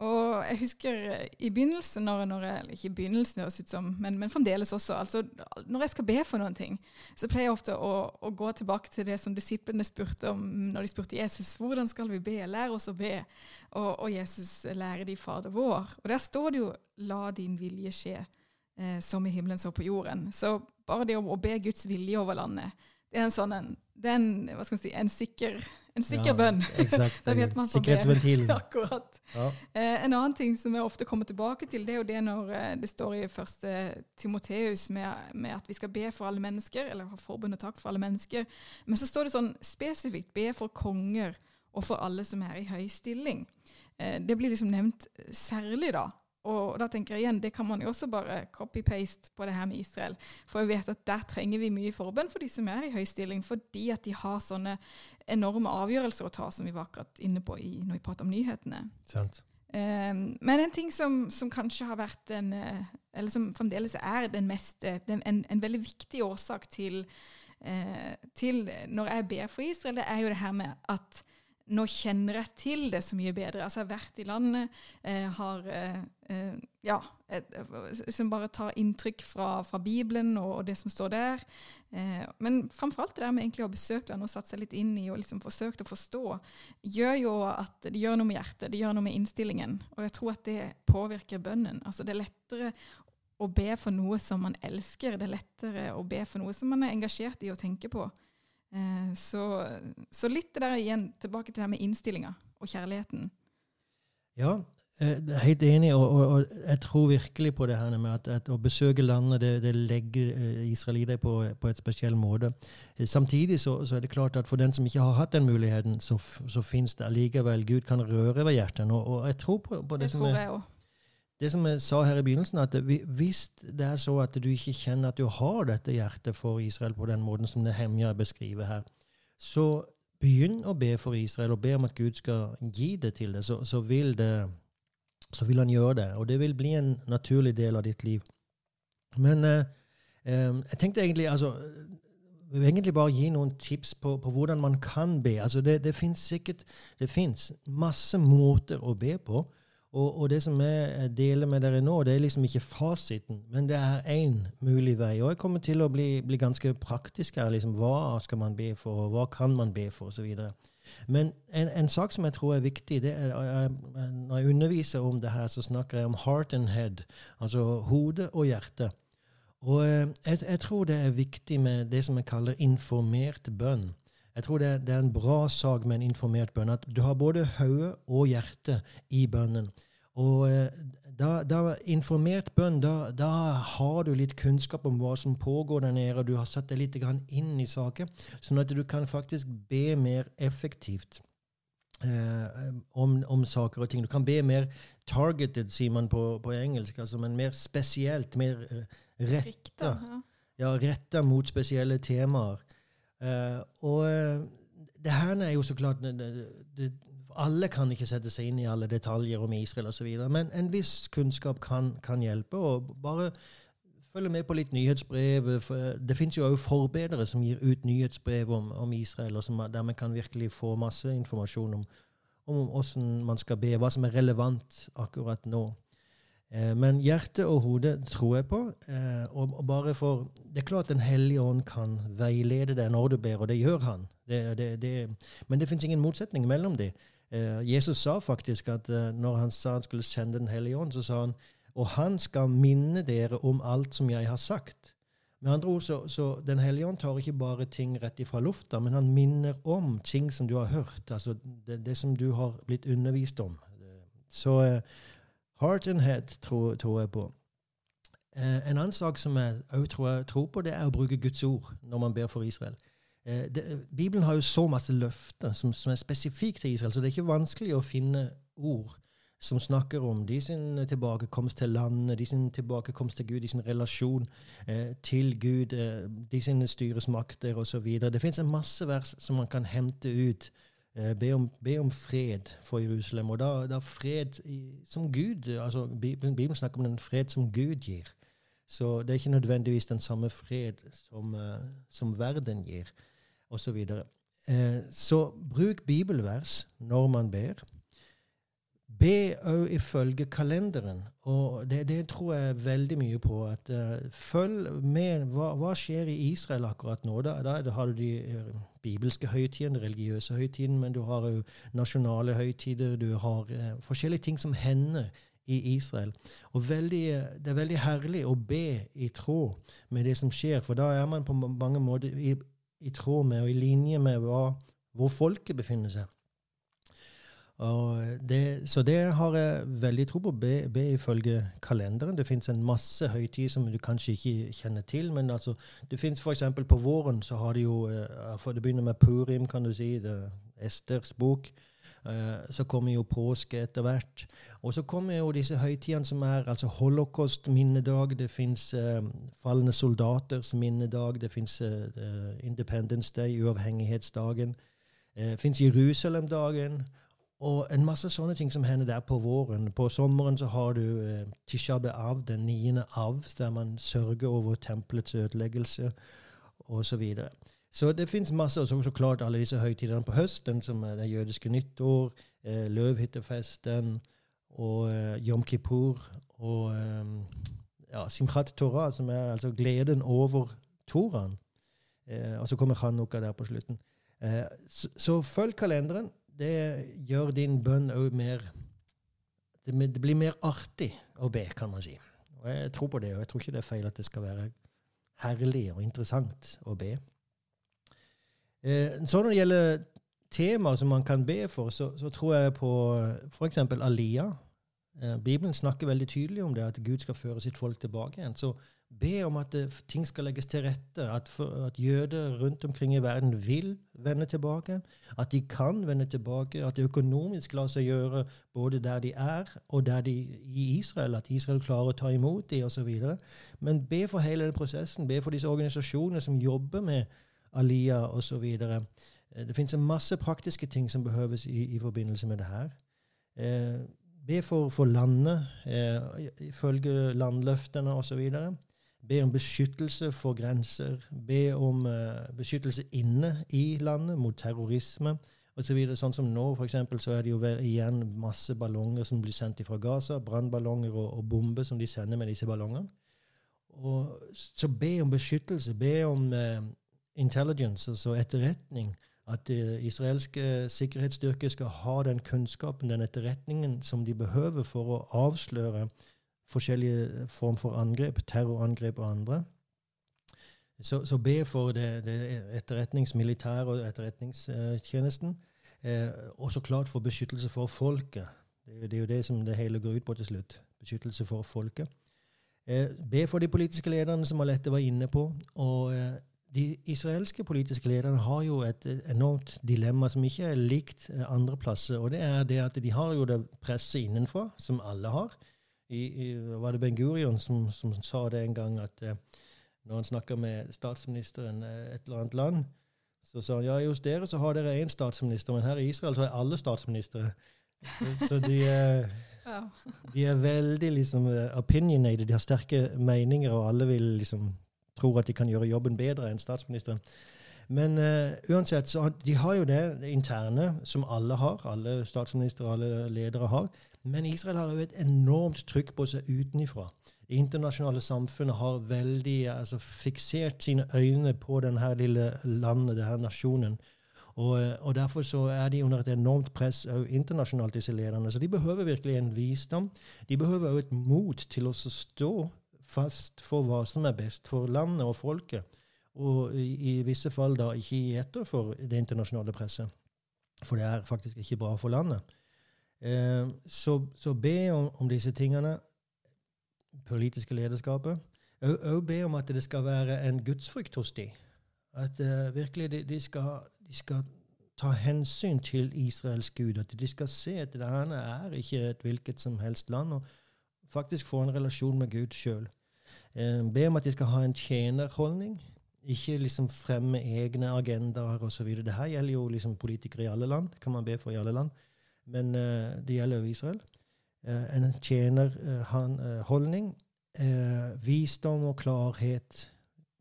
Og jeg husker i begynnelsen, når, når jeg, ikke i begynnelsen høres ut som, men, men, fremdeles også altså, Når jeg skal be for noen ting, så pleier jeg ofte å, å gå tilbake til det som disiplene spurte om når de spurte Jesus hvordan skal vi be. Lær oss å be. Og, og Jesus lærer de Fader vår. Og der står det jo 'la din vilje skje', eh, som i himmelen så på jorden. Så bare det å, å be Guds vilje over landet, det er en sånn en, det er en, hva skal man si, en sikker, en sikker Ja, bønn. Exakt. Da vet man. Sikkerhetsventilen. Akkurat. Ja. Eh, en annen ting som jeg ofte kommer tilbake til, det er jo det når eh, det står i første Timoteus med, med at vi skal be for alle mennesker, eller ha forbund og takk for alle mennesker. Men så står det sånn spesifikt be for konger og for alle som er i høy stilling. Eh, det blir liksom nevnt særlig da. Og da tenker jeg igjen, det kan man jo også bare copy-paste på det her med Israel. For jeg vet at der trenger vi mye forbønn for de som er i høy stilling, fordi at de har sånne enorme avgjørelser å ta, som vi var akkurat inne på i, når vi prater om nyhetene. Sant. Um, men en ting som, som kanskje har vært en eh, Eller som fremdeles er den mest eh, den, en, en veldig viktig årsak til, uh, til når jeg ber for Israel, det er jo det her med at nå kjenner jeg til det så mye bedre. Altså Jeg har vært i landet, eh, har eh, eh, Ja, som bare tar inntrykk fra, fra Bibelen og, og, det som står der. Eh, men framfor alt det der med egentlig å besøke landet og satt seg litt inn i og liksom forsøkt å forstå, gjør jo at det gjør noe med hjertet, det gjør noe med innstillingen. Og jeg tror at det påvirker bønnen. Altså Det er lettere å be for noe som man elsker. Det er lettere å be for noe som man er engasjert i å tenke på. Eh, så, så, litt det der igjen, tilbake til det med innstillinga og kjærligheten. Ja, jeg er helt enig, og, og, og, jeg tror virkelig på det her med at, at å besøke landet det, det legger Israel i deg på, på et spesiell måte. Samtidig så, så, er det klart at for den som ikke har hatt den muligheten, så, så fins det allikevel Gud kan røre ved hjertet. Og, og jeg tror på, på det, det som tror er, jeg også. Det som jeg sa her i begynnelsen, at hvis det er så at du ikke kjenner at du har dette hjertet for Israel på den måten som Nehemja beskriver her, så begynn å be for Israel og be om at Gud skal gi det til deg, så, så, vil det, så vil han gjøre det. Og det vil bli en naturlig del av ditt liv. Men eh, eh, jeg tenkte egentlig altså, egentlig bare gi noen tips på, på hvordan man kan be. Altså det, det fins masse måter å be på. Og, og, det som jeg deler med dere nå, det er liksom ikke fasiten, men det er én mulig vei. Og jeg kommer til å bli, bli ganske praktisk her. liksom Hva skal man be for, og hva kan man be for, osv. Men en, en, sak som jeg tror er viktig det er, jeg, Når jeg underviser om det her, så snakker jeg om heart and head, altså hode og hjerte. Og jeg, jeg tror det er viktig med det som jeg kaller informert bønn. Jeg tror det det er, en bra sak med en informert bønn. At du har både hode og hjerte i bønnen. Og da, da informert bønn, da, da, har du litt kunnskap om hva som pågår der nede, og du har satt deg litt inn i saken, sånn at du kan faktisk be mer effektivt. Eh, om, om, saker og ting. Du kan be mer targeted, sier man på, på engelsk, altså, men mer spesielt, mer retta. Ja, retta mot spesielle temaer. Uh, og det her er jo så klart det, det, Alle kan ikke sette seg inn i alle detaljer om Israel osv., men en viss kunnskap kan, kan, hjelpe. og bare følge med på litt nyhetsbrev. Det fins jo òg forbedere som gir ut nyhetsbrev om, om Israel, og der man kan virkelig få masse informasjon om, om hvordan man skal be, hva som er relevant akkurat nå. Eh, men hjerte og hode tror jeg på. Eh, og, bare for Det er klart Den hellige ånd kan veilede deg når du ber, og det gjør han. Det, det, det, men det fins ingen motsetning mellom dem. Eh, Jesus sa faktisk at når han sa han skulle sende Den hellige ånd, så sa han og han skal minne dere om alt som jeg har sagt. Med andre ord, så, så Den hellige ånd tar ikke bare ting rett ifra lufta, men han minner om ting som du har hørt, altså det, som du har blitt undervist om. Så Heart and head tror, tror jeg på. Eh, en annen sak som jeg òg tror, tror, på, det er å bruke Guds ord når man ber for Israel. Eh, det, Bibelen har jo så masse løfter som, som er spesifikt til Israel, så det er ikke vanskelig å finne ord som snakker om de sin tilbakekomst til landet, de sin tilbakekomst til Gud, de sin relasjon eh, til Gud, eh, de sine styresmakter osv. Det fins en masse vers som man kan hente ut be om, be om, fred for Jerusalem. Og da, da fred som Gud altså Bibelen, snakker om den fred som Gud gir. Så det er ikke nødvendigvis den samme fred som, uh, som verden gir, osv. Så, videre. uh, så bruk bibelvers når man ber. Be òg ifølge kalenderen. Og det, det, tror jeg veldig mye på. at uh, Følg med. Hva, hva, skjer i Israel akkurat nå? Da, da har du de uh, bibelske høytidene, religiøse høytidene, men du har òg nasjonale høytider. Du har uh, forskjellige ting som hender i Israel. Og veldig, det er veldig herlig å be i tråd med det som skjer, for da er man på mange måter i, i tråd med og i linje med hva, hvor folket befinner seg. Det, så det har jeg veldig tro på. Be, be ifølge kalenderen. Det fins en masse høytider som du kanskje ikke kjenner til. Men altså, det fins f.eks. på våren så har de jo eh, for Det begynner med Purim, kan du si. det Esters bok. Eh, så kommer jo påske etter hvert. Og så kommer jo disse høytidene som er altså holocaust-minnedag. Det fins eh, falne soldaters minnedag. Det fins eh, Independence Day, uavhengighetsdagen. Det fins Jerusalem-dagen. Og en masse sånne ting som hender der på våren. På sommeren så har du eh, Tisha B'Av, den niende av, der man sørger over tempelets ødeleggelse osv. Så, videre. så det fins masse. Og så, klart alle disse høytidene på høsten, som er det jødiske nyttår, eh, løvhyttefesten og eh, Yom Kippur og eh, ja, Simchat Torah, som er altså gleden over Toraen. Eh, og så kommer Chanukka der på slutten. Eh, så, så følg kalenderen det gjør din bønn òg mer det, blir mer artig å be, kan man si. Og jeg tror på det, og jeg tror ikke det er feil at det skal være herlig og interessant å be. Eh, så når det gjelder temaer som man kan be for, så, så tror jeg på f.eks. Alia. Eh, Bibelen snakker veldig tydelig om det, at Gud skal føre sitt folk tilbake igjen. Så be om at det, ting skal legges til rette, at, for, at, jøder rundt omkring i verden vil vende tilbake, at de kan vende tilbake, at det økonomisk lar seg gjøre både der de er, og der de i Israel, at Israel klarer å ta imot dem osv. Men be for hele den prosessen, be for disse organisasjonene som jobber med Aliyah osv. Eh, det finnes en masse praktiske ting som behøves i, i forbindelse med det her. Eh, be for, for landet, eh, ifølge landløftene osv. Be om beskyttelse for grenser. Be om uh, beskyttelse inne i landet mot terrorisme osv. Så sånn som nå, eksempel, så er det jo igjen masse ballonger som blir sendt fra Gaza. Brannballonger og, og bomber som de sender med disse ballongene. Og, så be om beskyttelse. Be om uh, intelligence, altså etterretning. At uh, israelske sikkerhetsstyrker skal ha den kunnskapen, den etterretningen, som de behøver for å avsløre forskjellige form for angrep, terrorangrep og andre. Så, så be for det, det etterretningsmilitære og etterretningstjenesten. Eh, og så klart for beskyttelse for folket. Det, det, er jo det som det hele går ut på til slutt. Beskyttelse for folket. Eh, be for de politiske lederne, som Alette var inne på. Og eh, de israelske politiske lederne har jo et enormt dilemma som ikke er likt eh, andre plasser. Og det er det at de har jo det presset innenfra, som alle har i, i, var det Ben Gurion som, som, sa det en gang, at eh, når han snakka med statsministeren eh, et eller annet land, så sa han ja, hos dere så har dere én statsminister, men her i Israel så er alle statsministre. så de, eh, de er veldig liksom opinionated, de har sterke meninger, og alle vil liksom tror at de kan gjøre jobben bedre enn statsministeren. Men uh, uansett, så de har jo det, interne, som alle har. Alle statsministre alle ledere har. Men Israel har jo et enormt trykk på seg utenifra. Det internasjonale samfunnet har veldig altså, fiksert sine øyne på denne lille landet, denne nasjonen. Og, eh, og, Derfor så er de under et enormt press òg internasjonalt, disse lederne. Så de behøver virkelig en visdom. De behøver òg et mot til å stå fast for hva som er best for landet og folket og i, i visse fall da ikke gi etter for det internasjonale presset. For det er faktisk ikke bra for landet. Eh, så, så, be om, om, disse tingene, politiske lederskapet. Òg be om at det skal være en gudsfrykt hos dem. At eh, virkelig de, de, skal, de, skal, ta hensyn til Israels Gud. At de skal se at det her er ikke et hvilket som helst land, og faktisk få en relasjon med Gud sjøl. Eh, be om at de skal ha en tjenerholdning. Ikke liksom fremme egne agendaer osv. Det her gjelder jo liksom politikere i alle land. kan man be for i alle land. Men uh, det gjelder jo Israel. Uh, en tjenerholdning. Uh, visdom og klarhet.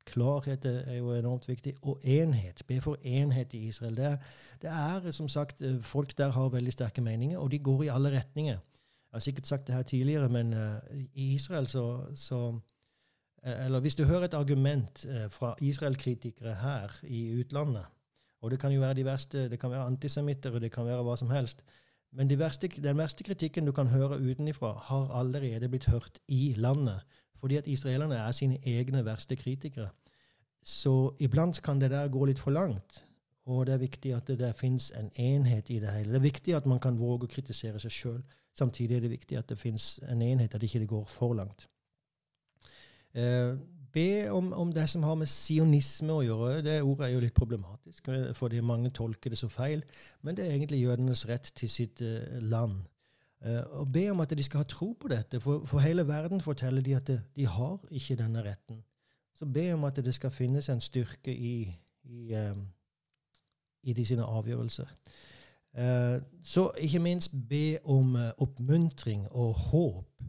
Klarhet er jo enormt viktig. Og enhet. Be for enhet i Israel. Det det er som sagt, Folk der har veldig sterke meninger, og de går i alle retninger. Jeg har sikkert sagt det her tidligere, men i Israel så, så Eh, eller hvis du hører et argument eh, fra Israel-kritikere her i utlandet, og det kan jo være de verste, det kan være antisemitter, og det kan være hva som helst, Men de verste, den verste kritikken du kan høre utenifra, har allerede blitt hørt i landet. Fordi at israelerne er sine egne verste kritikere. Så iblant kan det der gå litt for langt. Og det er viktig at det der fins en enhet i det hele. Det er viktig at man kan våge å kritisere seg sjøl. Samtidig er det viktig at det fins en enhet, at det ikke går for langt. Eh, be om, om, det som har med sionisme å gjøre. Det ordet er jo litt problematisk, eh, fordi mange tolker det så feil. Men det er egentlig jødenes rett til sitt uh, land. Og be om at de skal ha tro på dette. For, for hele verden forteller de at det, de har ikke denne retten. Så be om at det skal finnes en styrke i, i, i de sine avgjørelser. Så ikke minst be om oppmuntring og håp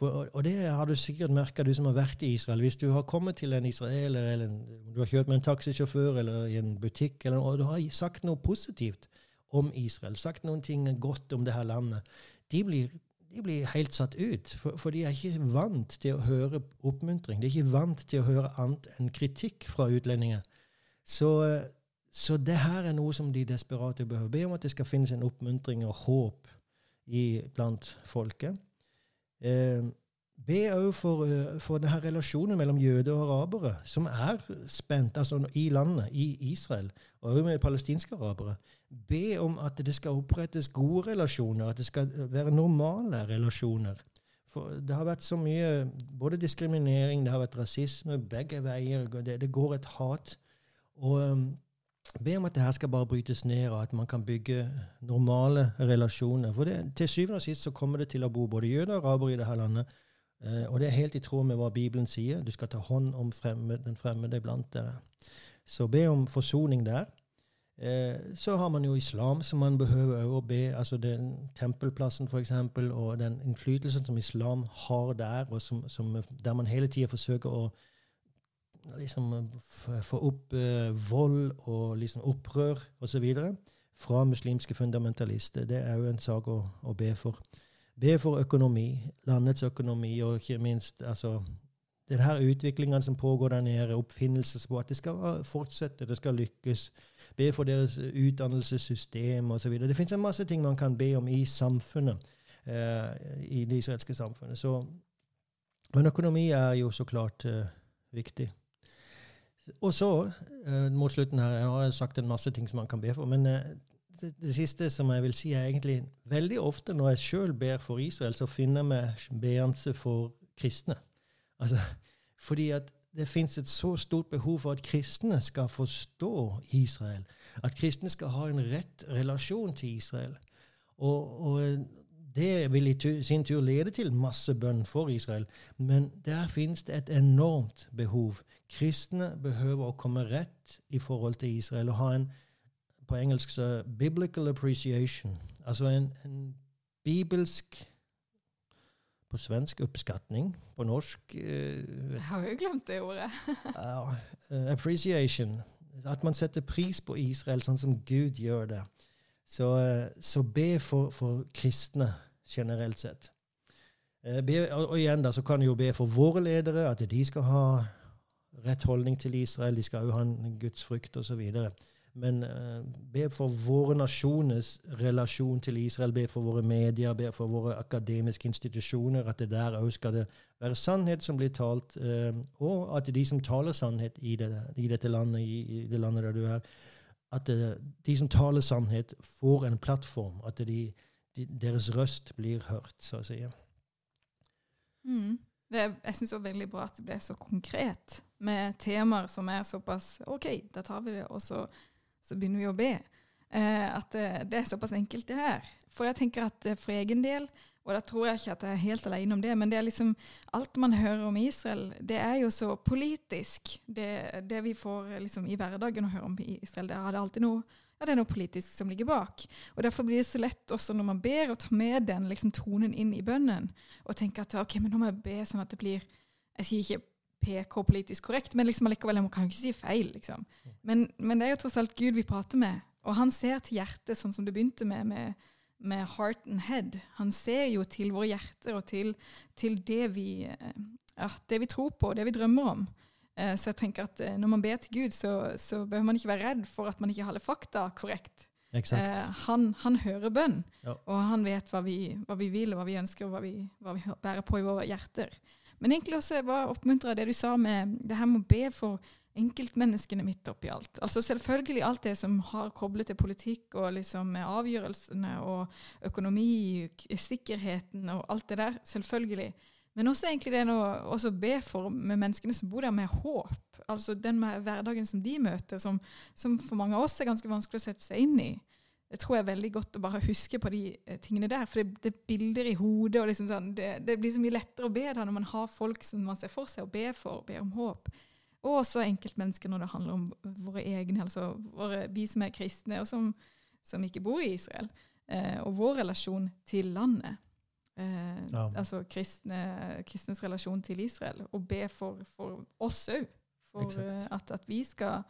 for, og det har du sikkert merka, du som har vært i Israel. Hvis du har kommet til en israeler, eller en, du har kjørt med en taxisjåfør eller i en butikk, eller, og du har sagt noe positivt om Israel, sagt noen ting godt om det her landet, de blir, de blir helt satt ut. For, for, de er ikke vant til å høre oppmuntring. De er ikke vant til å høre annet enn kritikk fra utlendinger. Så, så det her er noe som de desperate behøver. Be om at det skal finnes en oppmuntring og håp i, blant folket. Eh, be òg for, uh, for denne relasjonen mellom jøder og arabere, som er spent altså i landet, i Israel, og òg med palestinske arabere. Be om at det skal opprettes gode relasjoner, at det skal være normale relasjoner. For det har vært så mye både diskriminering, det har vært rasisme, begge veier. Det, det går et hat. Og um, be om at det her skal bare brytes ned, og at man kan bygge normale relasjoner. For det, til syvende og sist så kommer det til å bo både jøder og araber i dette landet. Eh, og det er helt i tråd med hva Bibelen sier. Du skal ta hånd om fremmed, den fremmede blant dere. Så be om forsoning der. Eh, så har man jo islam, som man behøver å be. altså den Tempelplassen, f.eks., og den innflytelsen som islam har der, og som, som, der man hele tida forsøker å liksom eh, få opp uh, vold og liksom opprør osv. fra muslimske fundamentalister. Det er jo en sak å, å, be for. Be for økonomi, landets økonomi, og ikke minst altså, den her utviklingen som pågår der nede, oppfinnelsesbåt, det skal fortsette, det skal lykkes. Be for deres utdannelsessystem osv. Det fins en masse ting man kan be om i samfunnet, uh, i det israelske samfunnet. Så, men økonomi er jo så klart uh, viktig. Og så, uh, mot slutten her Jeg har sagt en masse ting som man kan be for. Men uh, det, det, siste som jeg vil si, er egentlig veldig ofte når jeg sjøl ber for Israel, så finner vi beanse for kristne. Altså, fordi at det fins et så stort behov for at kristne skal forstå Israel. At kristne skal ha en rett relasjon til Israel. Og, og det vil i sin tur lede til masse bønn for Israel. Men der finnes det et enormt behov. Kristne behøver å komme rett i forhold til Israel og ha en på engelsk så biblical appreciation. Altså en, en bibelsk på svensk oppskatning. På norsk eh, Jeg har jo glemt det ordet. uh, appreciation. At man setter pris på Israel sånn som Gud gjør det. Så, uh, så be for, for, kristne generelt sett. Be, og, og igjen da, så kan du jo be for våre ledere, at de skal ha rett holdning til Israel. De skal jo ha en Guds frykt osv. Men uh, be for våre nasjoners relasjon til Israel, be for våre medier, be for våre akademiske institusjoner, at det der òg skal det være sannhet som blir talt, uh, og at de som taler sannhet i, det, i dette landet, i, i, det landet der du er, at de som taler sannhet, får en plattform, at de, de, deres røst blir hørt, så å si. Mm. Det, jeg syns det var veldig bra at det ble så konkret, med temaer som er såpass OK, da tar vi det, og så, så begynner vi å be. Eh, at det, det, er såpass enkelt, det her. For jeg tenker at eh, for egen del, og da tror jeg ikke at jeg er helt alene om det, men det er liksom alt man hører om Israel, det er jo så politisk. Det, det vi får liksom i hverdagen å høre om Israel, det er det alltid noe ja, det er noe politisk som ligger bak. Og Derfor blir det så lett også når man ber, å ta med den liksom, tonen inn i bønnen. Og tenke at ok, men nå må jeg be sånn at det blir Jeg sier ikke PK politisk korrekt, men liksom allikevel, jeg kan jo ikke si feil. liksom. Men, men, det er jo tross alt Gud vi prater med. Og han ser til hjertet, sånn som du begynte med, med, med heart and head. Han ser jo til våre hjerter og til, til det, vi, ja, det vi tror på, det vi drømmer om. Så jeg tenker at når man ber til Gud, så, så behøver man ikke være redd for at man ikke holder fakta korrekt. Eh, han, han hører bønn, Ja. og han vet hva vi, hva vi vil, og hva vi ønsker, og hva vi, hva vi bærer på i våre hjerter. Men egentlig også jeg bare oppmuntra det du sa med det her med å be for enkeltmenneskene midt oppi alt. Altså Selvfølgelig alt det som har koblet til politikk og liksom avgjørelsene og økonomi, sikkerheten og alt det der. Selvfølgelig. Men også egentlig det å be for med menneskene som bor der, med håp. Altså den hverdagen som de møter, som, som for mange av oss er ganske vanskelig å sette seg inn i. Det tror jeg er veldig godt å bare huske på de eh, tingene der. For det, det er bilder i hodet, og liksom sånn, det, det blir så mye lettere å be da når man har folk som man ser for seg og be for, be om håp. Og også enkeltmennesker når det handler om våre egne, altså våre, vi som er kristne, og som, som ikke bor i Israel. Eh, og vår relasjon til landet. Eh, Ja. Altså kristne, kristnes relasjon til Israel. Og be for, for oss òg. For eh, at, at vi skal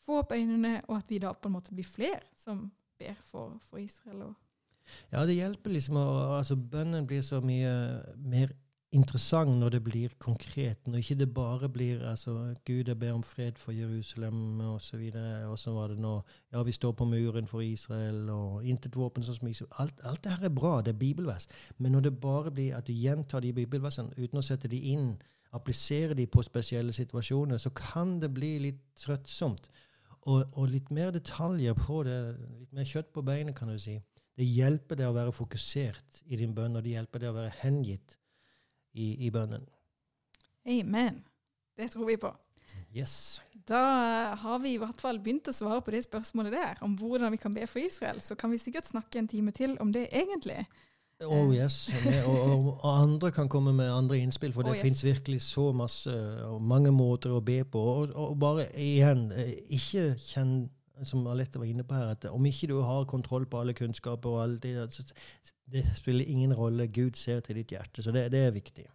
få opp øynene, og at vi da på en måte blir flere som ber for, for Israel. Og Ja, det hjelper liksom å altså Bønnen blir så mye mer interessant når det blir konkret. Når ikke det bare blir altså, Gud, jeg ber om fred for Jerusalem osv. Og så var det nå Ja, vi står på muren for Israel, og intet våpen som Israel. Alt, alt det her er bra, det er bibelvers. Men når det bare blir at du gjentar de bibelversene uten å sette de inn, applisere de på spesielle situasjoner, så kan det bli litt trøttsomt. Og, og litt mer detaljer på det, litt mer kjøtt på beinet, kan du si. Det hjelper deg å være fokusert i din bønn, og det hjelper deg å være hengitt i, i bønnen. amen. Det tror vi på. Yes. Da har vi i hvert fall begynt å svare på det spørsmålet der, om hvordan vi kan be for Israel. Så kan vi sikkert snakke en time til om det egentlig. Oh yes. Og, og, og andre kan komme med andre innspill, for det Oh, yes. finnes virkelig så masse mange måter å be på. Og, og bare igjen, eh, ikke kjenn som Alette var inne på her, at om ikke du har kontroll på alle kunnskaper og alt det, det spiller ingen rolle. Gud ser til ditt hjerte, så det, det er viktig.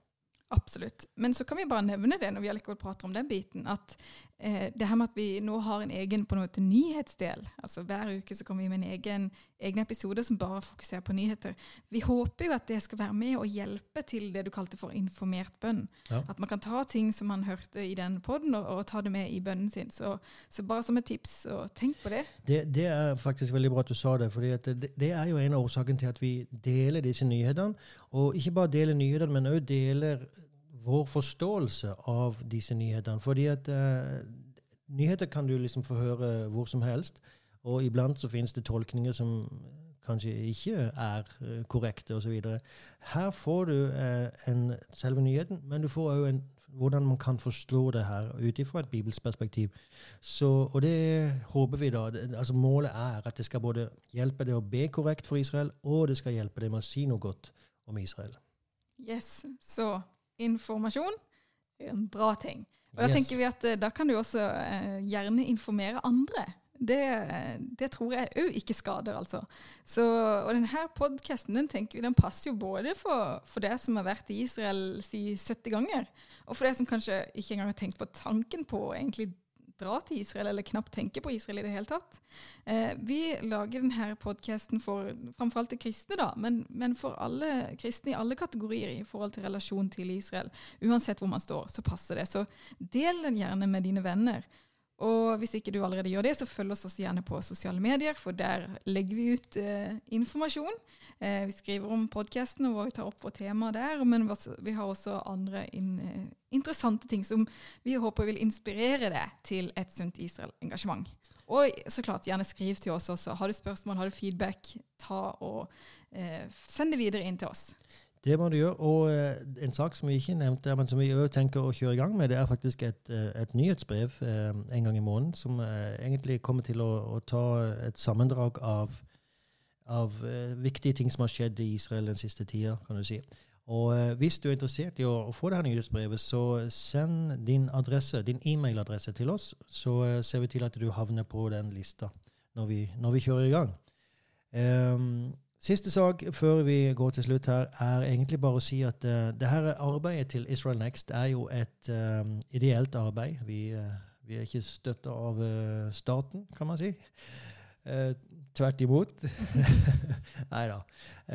Absolutt. Men så kan vi bare nevne det når vi allikevel prater om den biten, at eh, det her med at vi nå har en egen på noe til nyhetsdel. Altså Hver uke så kommer vi med en egen, egen episode som bare fokuserer på nyheter. Vi håper jo at det skal være med og hjelpe til det du kalte for informert bønn. Ja. At man kan ta ting som man hørte i den poden, og, og ta det med i bønnen sin. Så, så bare som et tips, og tenk på det. Det, det er faktisk veldig bra at du sa det. for det, det er jo en av årsakene til at vi deler disse nyhetene. Og ikke bare deler nyhetene, men òg deler vår forståelse av disse nyhetene. Fordi at uh, nyheter kan du liksom få høre hvor som helst. Og iblant så finnes det tolkninger som kanskje ikke er eh, korrekte osv. Her får du uh, en, selve nyheten, men du får òg hvordan man kan forstå det her ut ifra et bibelsk perspektiv. Så, og det håper vi da. Altså Målet er at det skal både hjelpe deg å be korrekt for Israel, og det skal hjelpe deg med å si noe godt om Israel. Yes, Så informasjon er en bra ting. Og da Yes. tenker vi at eh, da kan du også eh, gjerne informere andre. Det, det tror jeg òg ikke skader, altså. Så, og denne podkasten den tenker vi, den passer jo både for, for deg som har vært i Israel si 70 ganger, og for deg som kanskje ikke engang har tenkt på tanken på egentlig dra til Israel, eller knapt tenke på Israel i det hele tatt. Eh, vi lager denne podkasten for framfor alt til kristne, da, men, men for alle kristne i alle kategorier i forhold til relasjon til Israel. Uansett hvor man står, så passer det. Så del den gjerne med dine venner. Og hvis ikke du allerede gjør det, så følg oss også gjerne på sosiale medier, for der legger vi ut eh, informasjon. Eh, vi skriver om podkasten og vi tar opp for tema der, men vi har også andre in, eh, interessante ting som vi håper vil inspirere deg til et sunt Israel-engasjement. Og så klart, gjerne skriv til oss også. Har du spørsmål, har du feedback, ta og eh, send det videre inn til oss. Det må du gjøre. Og eh, en sak som vi ikke nevnte, men som vi òg tenker å kjøre i gang med, det er faktisk et, eh, et nyhetsbrev eh, en gang i måneden, som egentlig kommer til å, å ta et sammendrag av, av viktige ting som har skjedd i Israel den siste tida, kan du si. Og hvis du er interessert i å, å få det her nyhetsbrevet, så send din adresse, din e-mailadresse til oss, så ser vi til at du havner på den lista når vi, når vi kjører i gang. Ehm, Siste sak før vi går til slutt her, er egentlig bare å si at uh, det her arbeidet til Israel Next er jo et um, ideelt arbeid. Vi, uh, vi er ikke støtta av uh, staten, kan man si. Eh, tvert imot. Nei da.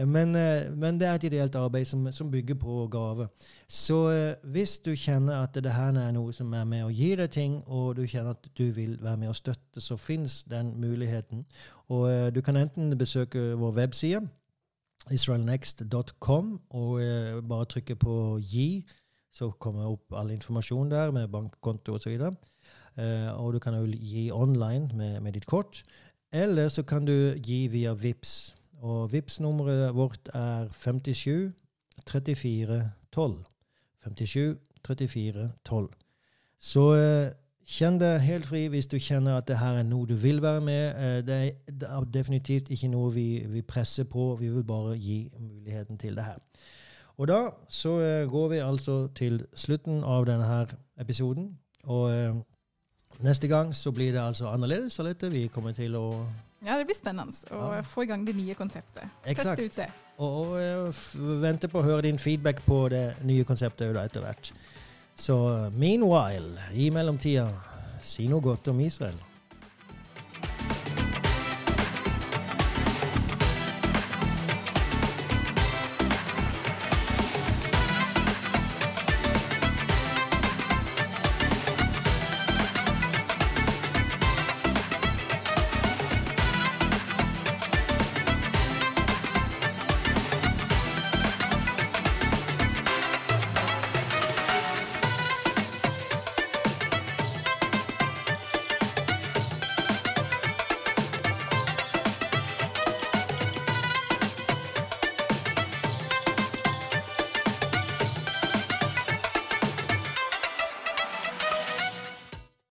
Men, eh, men, det er et ideelt arbeid som, som bygger på gave. Så eh, hvis du kjenner at det her er noe som er med å gi deg ting, og du kjenner at du vil være med å støtte, så fins den muligheten. Og eh, du kan enten besøke vår webside, israelnext.com, og eh, bare trykke på 'gi', så kommer opp all informasjon der med bankkonto osv. Og, så eh, og du kan jo gi online med, med ditt kort. Eller så kan du gi via VIPS. Og vips nummeret vårt er 57 34 12. 57 34 12. Så eh, kjenn deg helt fri hvis du kjenner at det her er noe du vil være med. Eh, det, er, det, er, definitivt ikke noe vi, vi, presser på. Vi vil bare gi muligheten til det her. Og da så eh, går vi altså til slutten av denne her episoden. Og eh, Neste gang så blir det altså annerledes dette. Vi kommer til å Ja, det blir spennende å ja. få i gang det nye konseptet. Teste ut det. Og, og uh, vente på å høre din feedback på det nye konseptet etter hvert. Så meanwhile, i mellomtida, si noe godt om Israel.